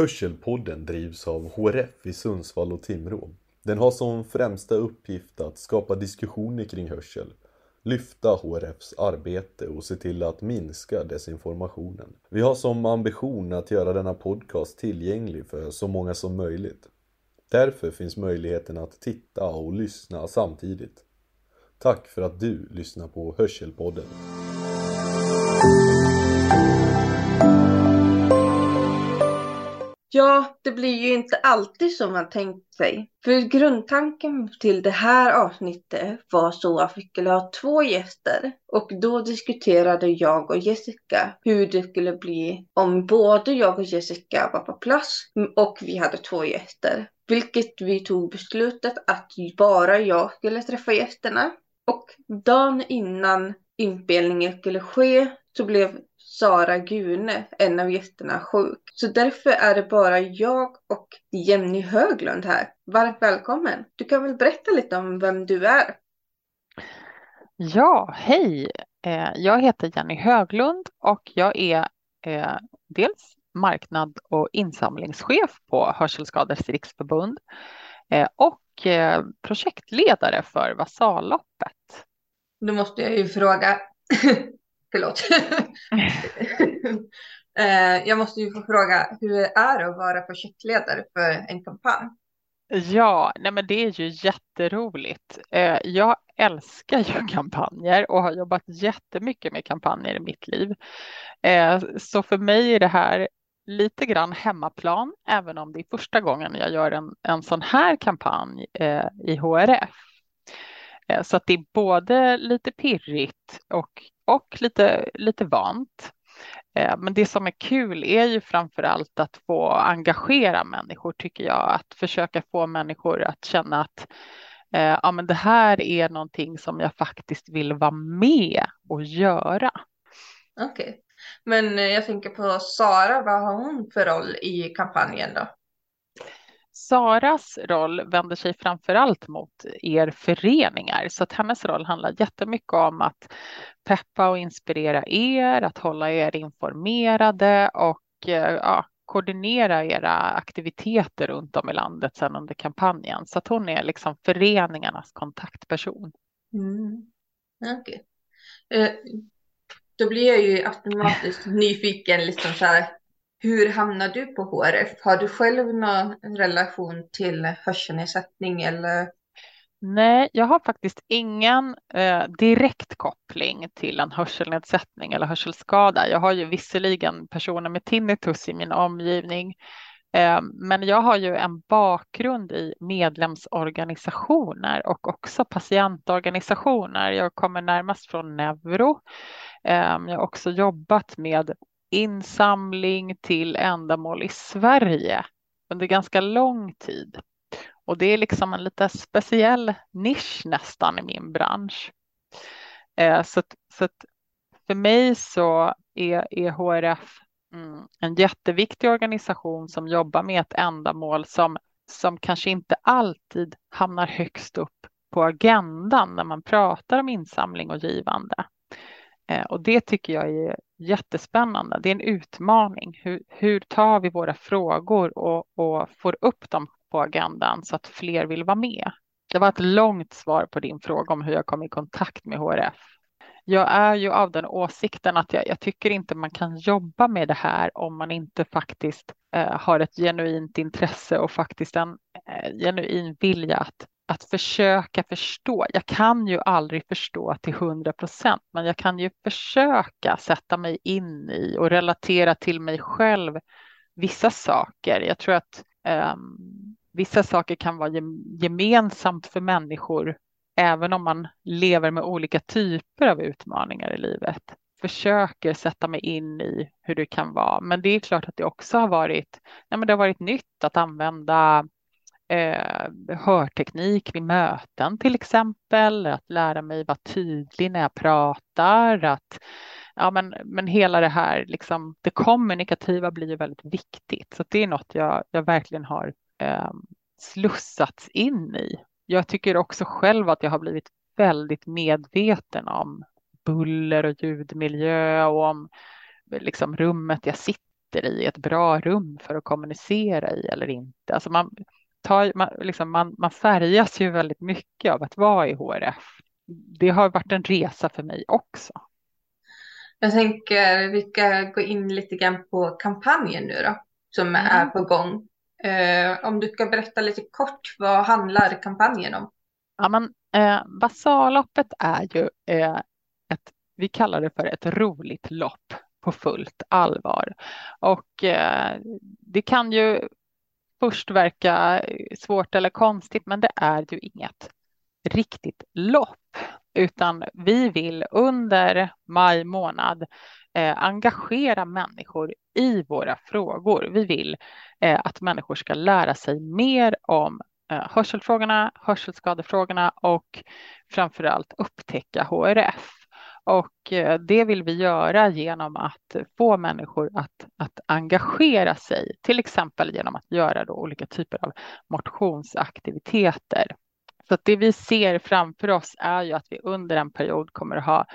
Hörselpodden drivs av HRF i Sundsvall och Timrå. Den har som främsta uppgift att skapa diskussioner kring hörsel, lyfta HRFs arbete och se till att minska desinformationen. Vi har som ambition att göra denna podcast tillgänglig för så många som möjligt. Därför finns möjligheten att titta och lyssna samtidigt. Tack för att du lyssnar på Hörselpodden. Ja, det blir ju inte alltid som man tänkt sig. För grundtanken till det här avsnittet var så att vi skulle ha två gäster. Och då diskuterade jag och Jessica hur det skulle bli om både jag och Jessica var på plats och vi hade två gäster. Vilket vi tog beslutet att bara jag skulle träffa gästerna. Och dagen innan inspelningen skulle ske så blev Sara Gune, en av gästerna, sjuk. Så därför är det bara jag och Jenny Höglund här. Varmt välkommen! Du kan väl berätta lite om vem du är? Ja, hej! Eh, jag heter Jenny Höglund och jag är eh, dels marknad och insamlingschef på Hörselskadades riksförbund eh, och projektledare för Vasalloppet. Nu måste jag ju fråga, Förlåt. Eh, jag måste ju få fråga, hur är det att vara projektledare för en kampanj? Ja, nej men det är ju jätteroligt. Eh, jag älskar ju kampanjer och har jobbat jättemycket med kampanjer i mitt liv. Eh, så för mig är det här lite grann hemmaplan, även om det är första gången jag gör en, en sån här kampanj i HRF. Så att det är både lite pirrigt och och lite, lite vant. Eh, men det som är kul är ju framför allt att få engagera människor tycker jag. Att försöka få människor att känna att eh, ja, men det här är någonting som jag faktiskt vill vara med och göra. Okej, okay. men eh, jag tänker på Sara, vad har hon för roll i kampanjen då? Saras roll vänder sig framför allt mot er föreningar så att hennes roll handlar jättemycket om att peppa och inspirera er, att hålla er informerade och eh, ja, koordinera era aktiviteter runt om i landet sedan under kampanjen. Så att hon är liksom föreningarnas kontaktperson. Mm. Okay. Eh, då blir jag ju automatiskt nyfiken, liksom så här, hur hamnar du på HRF? Har du själv någon relation till hörselnedsättning eller? Nej, jag har faktiskt ingen eh, direkt koppling till en hörselnedsättning eller hörselskada. Jag har ju visserligen personer med tinnitus i min omgivning, eh, men jag har ju en bakgrund i medlemsorganisationer och också patientorganisationer. Jag kommer närmast från neuro. Eh, jag har också jobbat med insamling till ändamål i Sverige under ganska lång tid. Och det är liksom en lite speciell nisch nästan i min bransch. Eh, så, så för mig så är, är HRF mm, en jätteviktig organisation som jobbar med ett ändamål som, som kanske inte alltid hamnar högst upp på agendan när man pratar om insamling och givande. Eh, och det tycker jag är jättespännande. Det är en utmaning. Hur, hur tar vi våra frågor och, och får upp dem på agendan så att fler vill vara med? Det var ett långt svar på din fråga om hur jag kom i kontakt med HRF. Jag är ju av den åsikten att jag, jag tycker inte man kan jobba med det här om man inte faktiskt eh, har ett genuint intresse och faktiskt en eh, genuin vilja att att försöka förstå. Jag kan ju aldrig förstå till hundra procent, men jag kan ju försöka sätta mig in i och relatera till mig själv vissa saker. Jag tror att um, vissa saker kan vara gemensamt för människor, även om man lever med olika typer av utmaningar i livet. Försöker sätta mig in i hur det kan vara, men det är klart att det också har varit, nej men det har varit nytt att använda eh, hörteknik vid möten till exempel, att lära mig vara tydlig när jag pratar, att ja, men, men hela det här, liksom, det kommunikativa blir ju väldigt viktigt. Så det är något jag, jag verkligen har eh, slussats in i. Jag tycker också själv att jag har blivit väldigt medveten om buller och ljudmiljö och om liksom rummet jag sitter sitter i ett bra rum för att kommunicera i eller inte. Alltså man, tar, man, liksom, man, man färgas ju väldigt mycket av att vara i HRF. Det har varit en resa för mig också. Jag tänker vi ska gå in lite grann på kampanjen nu då, som mm. är på gång. Eh, om du ska berätta lite kort, vad handlar kampanjen om? Ja, men, eh, Vasaloppet är ju eh, ett, vi kallar det för ett roligt lopp på fullt allvar. Och eh, det kan ju först verka svårt eller konstigt, men det är ju inget riktigt lopp, utan vi vill under maj månad eh, engagera människor i våra frågor. Vi vill eh, att människor ska lära sig mer om eh, hörselfrågorna, hörselskadefrågorna och framför allt upptäcka HRF. Och eh, det vill vi göra genom att få människor att, att engagera sig, till exempel genom att göra då olika typer av motionsaktiviteter. Så det vi ser framför oss är ju att vi under en period kommer att ha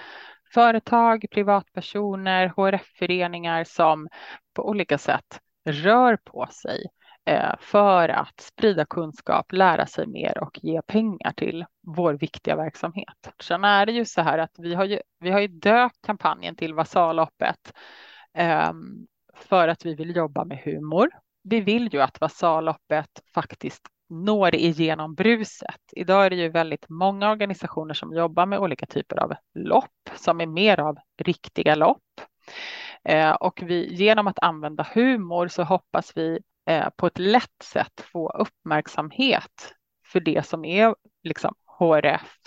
företag, privatpersoner, HRF-föreningar som på olika sätt rör på sig Eh, för att sprida kunskap, lära sig mer och ge pengar till vår viktiga verksamhet. Sen är det ju så här att vi har ju, vi har ju döpt kampanjen till Vasaloppet ehm, för att vi vill jobba med humor. Vi vill ju att Vasaloppet faktiskt når igenom bruset. Idag är det ju väldigt många organisationer som jobbar med olika typer av lopp som är mer av riktiga lopp. Eh, och vi, genom att använda humor så hoppas vi eh, på ett lätt sätt få uppmärksamhet för det som är liksom HRF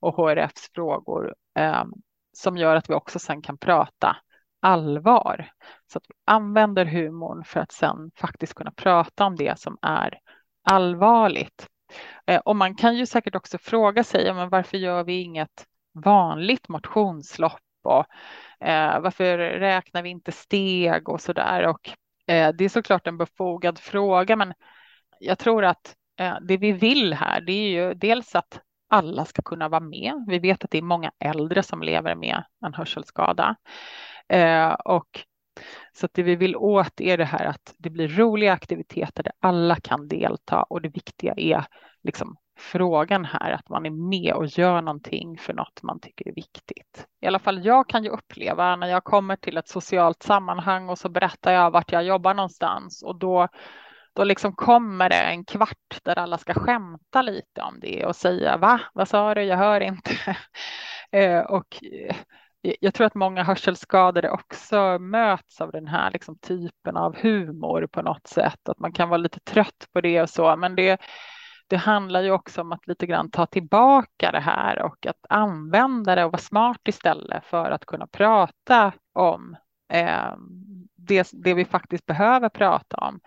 och HRFs frågor eh, som gör att vi också sen kan prata allvar. Så att vi använder humorn för att sen faktiskt kunna prata om det som är allvarligt. Eh, och man kan ju säkert också fråga sig, men varför gör vi inget vanligt motionslopp och eh, varför räknar vi inte steg och så där? Och Eh, det är såklart en befogad fråga, men jag tror att eh, det vi vill här, det är ju dels att alla ska kunna vara med. Vi vet att det är många äldre som lever med en hörselskada eh, och så det vi vill åt är det här att det blir roliga aktiviteter där alla kan delta och det viktiga är liksom frågan här att man är med och gör någonting för något man tycker är viktigt. I alla fall jag kan ju uppleva när jag kommer till ett socialt sammanhang och så berättar jag vart jag jobbar någonstans och då då liksom kommer det en kvart där alla ska skämta lite om det och säga va, vad sa du, jag hör inte. Eh, och eh, jag tror att många hörselskadade också möts av den här liksom typen av humor på något sätt, att man kan vara lite trött på det och så, men det, det handlar ju också om att lite grann ta tillbaka det här och att använda det och vara smart istället för att kunna prata om eh, det, det vi faktiskt behöver prata om.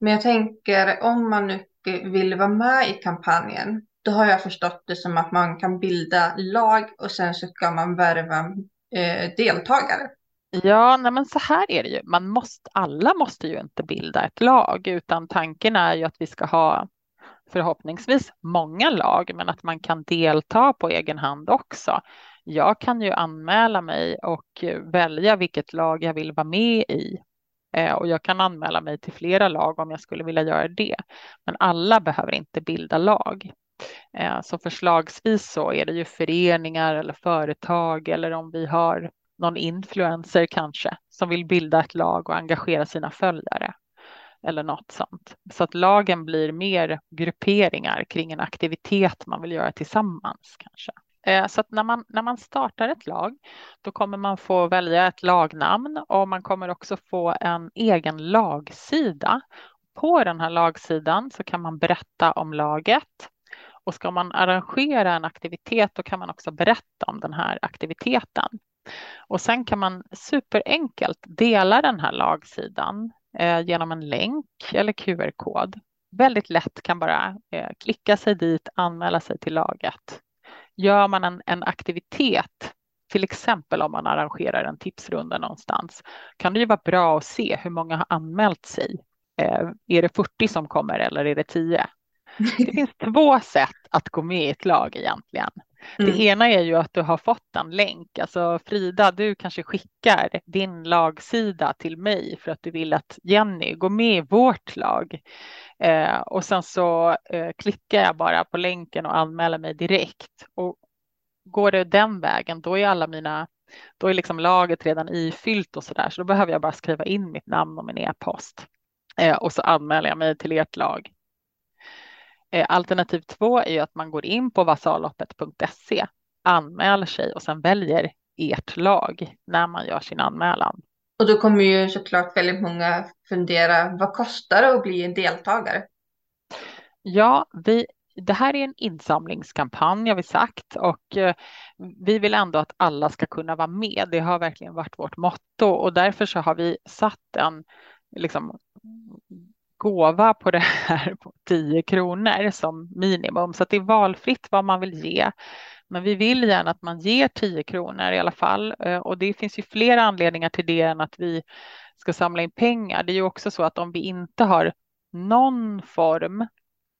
Men jag tänker om man nu vill vara med i kampanjen, då har jag förstått det som att man kan bilda lag och sen så ska man värva eh, deltagare. Ja, nej men så här är det ju. Man måste, alla måste ju inte bilda ett lag, utan tanken är ju att vi ska ha förhoppningsvis många lag, men att man kan delta på egen hand också. Jag kan ju anmäla mig och välja vilket lag jag vill vara med i. Eh, och jag kan anmäla mig till flera lag om jag skulle vilja göra det. Men alla behöver inte bilda lag. Eh, så förslagsvis så är det ju föreningar eller företag eller om vi har någon influencer kanske som vill bilda ett lag och engagera sina följare eller något sånt. Så att lagen blir mer grupperingar kring en aktivitet man vill göra tillsammans kanske. Eh, så att när man, när man startar ett lag, då kommer man få välja ett lagnamn och man kommer också få en egen lagsida. På den här lagsidan så kan man berätta om laget och ska man arrangera en aktivitet då kan man också berätta om den här aktiviteten. Och sen kan man superenkelt dela den här lagsidan eh, genom en länk eller QR-kod. Väldigt lätt kan bara eh, klicka sig dit, anmäla sig till laget. Gör man en, en aktivitet, till exempel om man arrangerar en tipsrunda någonstans, kan det ju vara bra att se hur många har anmält sig. Eh, är det 40 som kommer eller är det 10? Det finns två sätt att gå med i ett lag egentligen. Mm. Det ena är ju att du har fått en länk. Alltså Frida, du kanske skickar din lagsida till mig för att du vill att Jenny går med i vårt lag. Eh, och sen så eh, klickar jag bara på länken och anmäler mig direkt. Och går det den vägen, då är alla mina då är liksom laget redan ifyllt och så där, så då behöver jag bara skriva in mitt namn och min e-post. Eh, och så anmäler jag mig till ert lag. Eh, alternativ två är ju att man går in på vasalloppet.se, anmäler sig och sen väljer ert lag när man gör sin anmälan. Och då kommer ju såklart väldigt många fundera, vad kostar det att bli en deltagare? Ja, vi, det här är en insamlingskampanj har vi sagt och eh, vi vill ändå att alla ska kunna vara med. Det har verkligen varit vårt motto och därför så har vi satt en liksom, gåva på det här på 10 kronor som minimum så att det är valfritt vad man vill ge. Men vi vill gärna att man ger 10 kronor i alla fall eh, och det finns ju flera anledningar till det än att vi ska samla in pengar. Det är ju också så att om vi inte har någon form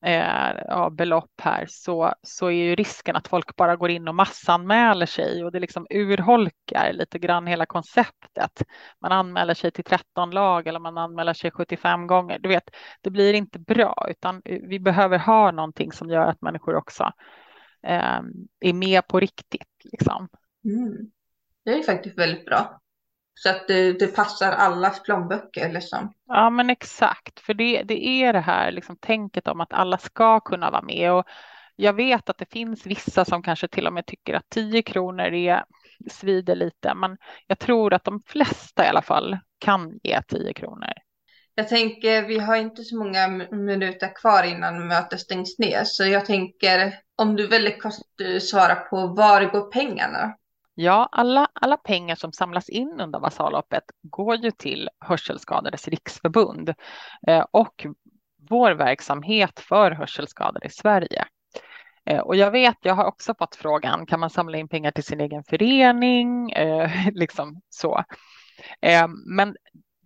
eh, ja, belopp här så, så är ju risken att folk bara går in och massanmäler sig och det liksom urholkar lite grann hela konceptet. Man anmäler sig till 13 lag eller man anmäler sig 75 gånger. Du vet, det blir inte bra utan vi behöver ha någonting som gör att människor också eh, är med på riktigt. Liksom. Mm. Det är faktiskt väldigt bra. Så att det, det, passar allas plånböcker liksom. Ja men exakt, för det, det är det här liksom, tänket om att alla ska kunna vara med. Och jag vet att det finns vissa som kanske till och med tycker att 10 kronor är svider lite, men jag tror att de flesta i alla fall kan ge 10 kronor. Jag tänker, vi har inte så många minuter kvar innan mötet stängs ner, så jag tänker om du väldigt kort eh, svarar på var går pengarna? Ja, alla, alla pengar som samlas in under Vasaloppet går ju till Hörselskadades riksförbund eh, och vår verksamhet för hörselskadade i Sverige. Eh, och jag vet, jag har också fått frågan, kan man samla in pengar till sin egen förening? Eh, liksom så. Men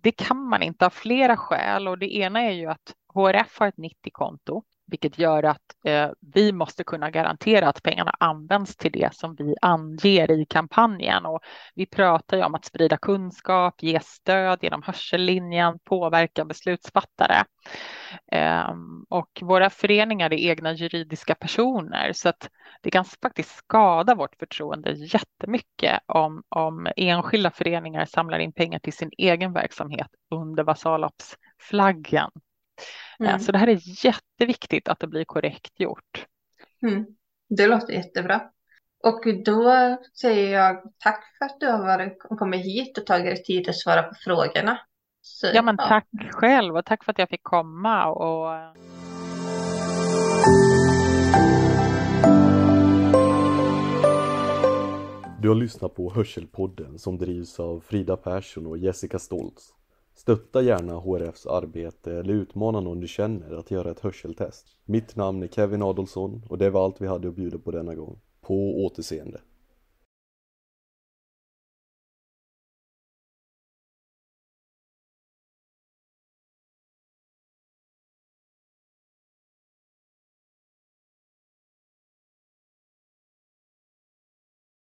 det kan man inte av flera skäl och det ena är ju att HRF har ett 90-konto vilket gör att eh, vi måste kunna garantera att pengarna används till det som vi anger i kampanjen. Och vi pratar ju om att sprida kunskap, ge stöd genom hörsellinjen, påverka beslutsfattare. Eh, och våra föreningar är egna juridiska personer så att det kan faktiskt skada vårt förtroende jättemycket om, om enskilda föreningar samlar in pengar till sin egen verksamhet under Vasaloppsflaggen. Mm. Så det här är jätteviktigt att det blir korrekt gjort. Mm. Det låter jättebra. Och då säger jag tack för att du har varit, kommit hit och tagit dig tid att svara på frågorna. Så, ja, men tack själv och tack för att jag fick komma. Och... Du har lyssnat på Hörselpodden som drivs av Frida Persson och Jessica Stoltz. Stötta gärna HRFs arbete eller utmana någon du känner att göra ett hörseltest. Mitt namn är Kevin Adolfsson och det var allt vi hade att bjuda på denna gång. På återseende.